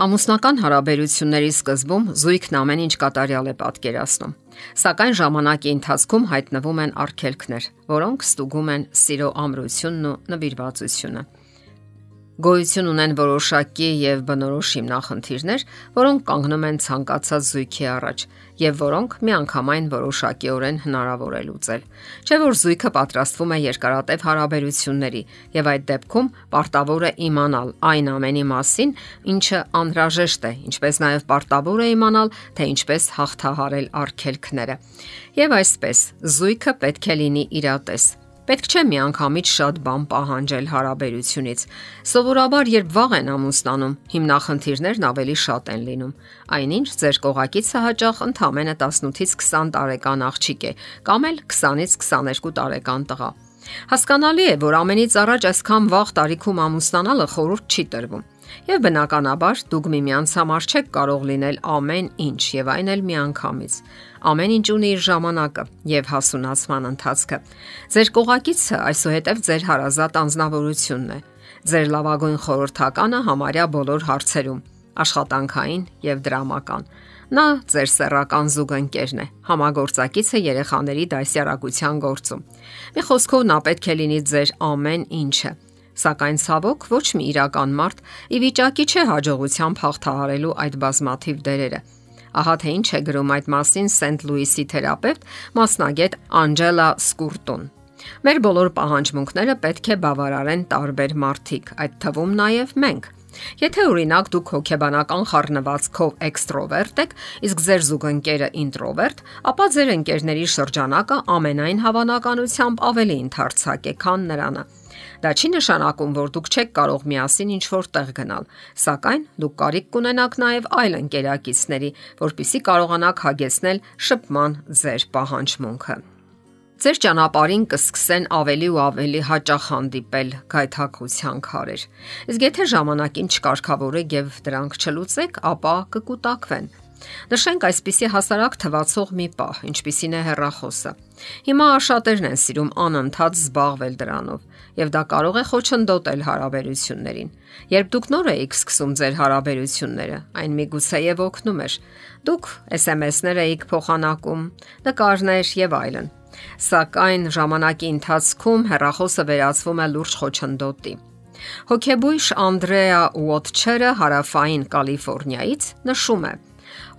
Ամուսնական հարաբերությունների սկզբում զույգն ամեն ինչ կատարյալ է պատկերացնում։ Սակայն ժամանակի ընթացքում հայտնվում են արգելքներ, որոնք ստուգում են սիրո ամրությունն ու նվիրվածությունը գոյություն ունեն որոշակի եւ բնորոշ հիմնախնդիրներ, որոնք կանգնում են ցանկացած զույգի առաջ եւ որոնք միանգամայն որոշակիորեն հնարավոր է լուծել։ Չէ որ զույգը պատրաստվում է երկարատև հարաբերությունների եւ այդ դեպքում պարտավոր է իմանալ այն ամենի մասին, ինչը անհրաժեշտ է, ինչպես նաեւ պարտավոր է իմանալ, թե ինչպես հաղթահարել արգելքները։ Եվ այսպես, զույգը պետք է լինի իրատես Պետք չէ միանգամից շատ բան պահանջել հարաբերությունից։ Սովորաբար, երբ վաղ են ամուսնանում, հիմնախնդիրներն ավելի շատ են լինում։ Այնինչ ձեր կողակիցը հաճախ ընդամենը 18-ից 20 տարեկան աղջիկ է, կամ էլ 20-ից 22 տարեկան տղա։ Հասկանալի է, որ ամենից առաջ այսքան վաղ տարիքում ամուսնանալը խորուրդ չի տրվում։ Եվ բնականաբար դուք միմյանց համար չեք կարող լինել ամեն ինչ եւ այն էլ միանգամից։ Ամեն ինչ ունի իր ժամանակը եւ հասունացման ընթացքը։ Ձեր կողակիցը այսուհետև ձեր հարազատ անznավորությունն է։ Ձեր լավագույն խորհրդականը համարյա բոլոր հարցերում՝ աշխատանքային եւ դրամական։ Նա ձեր սեռական զուգընկերն է, համագործակիցը երեխաների դասյարակության գործում։ Մի խոսքով նա պետք է լինի ձեր ամեն ինչը Սակայն ցավոք ոչ մի իրական մարդ ի վիճակի չէ հաջողությամբ հաղթահարելու այդ բազմաթիվ դերերը։ Ահա թե ինչ է գրում այդ մասին Սենթ Լուիսի թերապևտ մասնագետ Անջելա Սկուրտուն։ Մեր բոլոր պահանջմունքները պետք է բավարարեն տարբեր մարդիկ, այդ թվում նաև մենք։ Եթե օրինակ դուք հոգեբանական խառնվածքով էքստրովերտ եք, իսկ ձեր զուգընկերը ինտրովերտ, ապա ձեր ընկերների շրջանակը ամենայն հավանականությամբ ավելի ընդարձակ է, քան նրանը։ Դա չի նշանակում, որ դուք չեք կարող միասին ինչ-որ տեղ գնալ, սակայն դուք կարիք կունենաք նաև այլ ընկերակիցների, որpիսի կարողանաք հագեցնել շփման ձեր պահանջմունքը ձեր ճանապարհին կսկսեն ավելի ու ավելի հաճախ հանդիպել գայթակղության քարեր։ Իսկ եթե ժամանակին չկարգավորեք եւ դրանք չլուծեք, ապա կկուտակվեն։ Նշենք այսպիսի հասարակ թվացող մի պահ, ինչպիսին է հերրախոսը։ Հիմա շատերն են սիրում անընդհատ զբաղվել դրանով, եւ դա կարող է խոչընդոտել հարաբերություններին։ Երբ դուք նոր եք սկսում ձեր հարաբերությունները, այն միգուցե եւ օգնում էր։ Դուք SMS-ներ եք փոխանակում, նկարներ եւ այլն։ Սակայն ժամանակի ընթացքում հերրախոսը վերածվում է լուրջ խոչընդոտի։ Հոկեբույժ Անդրեա Ուոտչերը հարավային Կալիֆոռնիայից նշում է.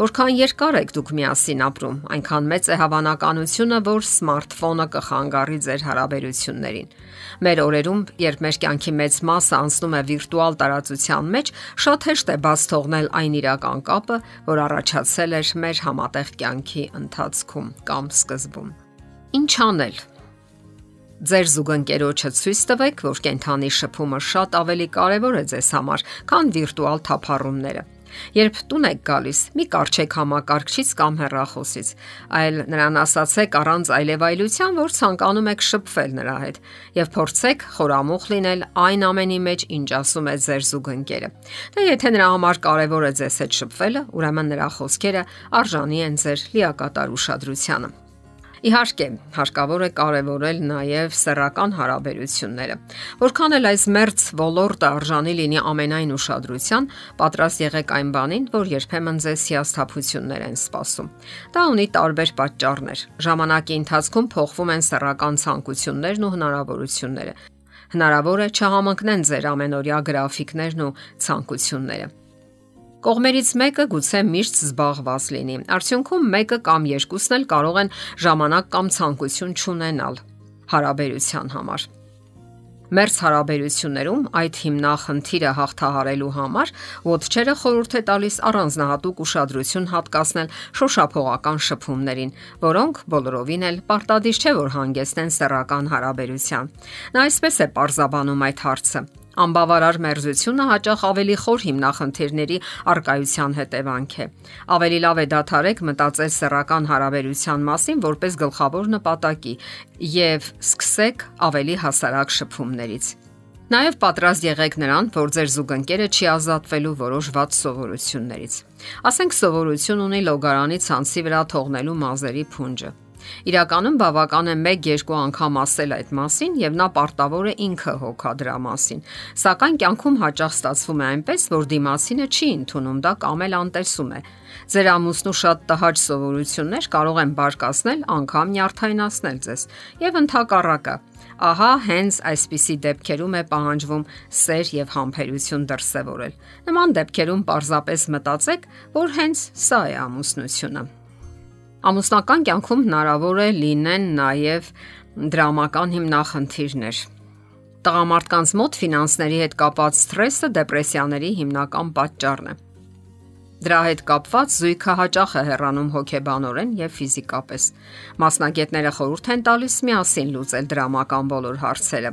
Որքան երկար եք դուք միասին ապրում, այնքան մեծ է հավանականությունը, որ սմարթֆոնը կխանգարի ձեր հարաբերություններին։ Մեր օրերում, երբ մեր կյանքի մեծ մասը անցնում է վիրտուալ տարածության մեջ, շատ հեշտ է բաց թողնել այն իրական կապը, որ առաջացել էր մեր համատեղ կյանքի ընթացքում կամ սկզբում։ Ինչ անել, Ձեր զուգընկերոջը ցույց տվեք, որ կենթանի շփումը շատ ավելի կարևոր է ձեզ համար, քան վիրտուալ թափառումները։ Երբ տուն եք գալիս, մի կարճեք համակարգչից կամ հեռախոսից, այլ նրան ասացեք առանց այլևայլության, որ ցանկանում եք շփվել նրա հետ եւ փորձեք խորամուխ լինել այն ամենի մեջ, ինչ ասում է ձեր զուգընկերը։ Դե եթե նրա համար կարևոր է ձեզ հետ շփվելը, ուրեմն նրա խոսքերը արժանի են ձեր լիակատար ուշադրությանը։ Իհարկե, հարկավոր է կարևորել նաև սեռական հարաբերությունները։ Որքան էլ այս մերց ոլորտը արժանի լինի ամենայն ուշադրության, պատրաստ եղեք այն բանին, որ երբեմն ձեզ հիասթափություններ են սպասում։ Դա ունի տարբեր պատճառներ։ Ժամանակի ընթացքում փոխվում են սեռական ցանկություններն ու հնարավորությունները։ Հնարավոր է չհամընկնեն ձեր ամենօրյա գրաֆիկներն ու ցանկությունները։ Կողմերից մեկը գուցե միշտ զբաղված լինի։ Արդյունքում մեկը կամ երկուսն էլ կարող են ժամանակ կամ ցանկություն չունենալ հարաբերության համար։ Մերս հարաբերություններում այդ հիմնախնդիրը հաղթահարելու համար ոչչերը խորհուրդ է տալիս առանձնահատուկ ուշադրություն հատկացնել շոշափողական շփումներին, որոնք բոլորովին էլ պարտադիր չէ որ հանգեցնեն սեռական հարաբերության։ Նա այսպես է parzabanum այդ հարցը։ Անբավարար մերզությունը հաճախ ավելի խոր հիմնախնդիրների արկայության հետևանք է։ Ավելի լավ է դադարեք մտածել սեռական հարաբերության մասին որպես գլխավոր նպատակի եւ սկսեք ավելի հասարակ շփումներից։ Նաև պատրաստ եղեք նրան, որ ձեր զուգընկերը չի ազատվելու որոշ ված սովորություններից։ Ասենք սովորություն ունի լոգարանի ցանցի վրա թողնելու մազերի փունջը։ Իրականում բավական է 1-2 անգամ ասել այդ մասին եւ նա պարտավոր է ինքը հոգա դրա մասին։ Սակայն կյանքում հաճախ ստացվում է այնպես, որ դիմացինը չի ընդունում դա կամ էլ անտեսում է։ Ձեր ամուսնու շատ տհաճ սովորություններ կարող են բարկացնել անգամ նյարդայնացնել ձեզ եւ ընդհակառակը։ Ահա հենց այսպիսի դեպքերում է պահանջվում սեր եւ համբերություն դրսեւորել։ Նման դեպքերում պարզապես մտածեք, որ հենց սա է ամուսնությունը։ Ամուսնական կյանքում հնարավոր է լինեն նաև դրամական հիմնախնդիրներ։ Տղամարդկանց մոտ ֆինանսների հետ կապված սթրեսը դեպրեսիաների հիմնական պատճառն է։ Դրա հետ կապված զույգը հաճախ է հեռանում հոգեբանորեն եւ ֆիզիկապես։ Մասնագետները խորհուրդ են տալիս միասին լուծել դրամական բոլոր հարցերը։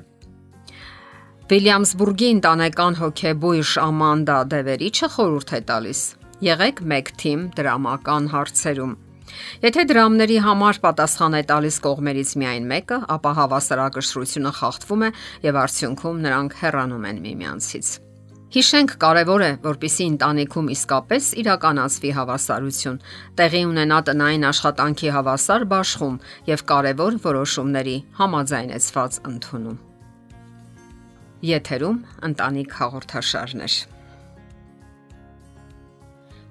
Վիլյամսբուրգի ընտանեկան հոգեբույժ Ամանդա Դևերիչը խորհուրդ է տալիս. Եղեք մեկ թիմ դրամական հարցերում Եթե դրամների համար պատասխան է տալիս կողմերից միայն մեկը, ապա հավասարակշռությունը խախտվում է եւ արդյունքում նրանք հեռանում են միմյանցից։ Հիշենք կարևոր է, որpիսի ընտանիքում իսկապես իրականացվի հավասարություն, տեղի ունենա տնային աշխատանքի հավասար բաշխում եւ կարևոր որոշումների համաձայնեցված ընդունում։ Եթերում ընտանիք հաղորդաշարներ։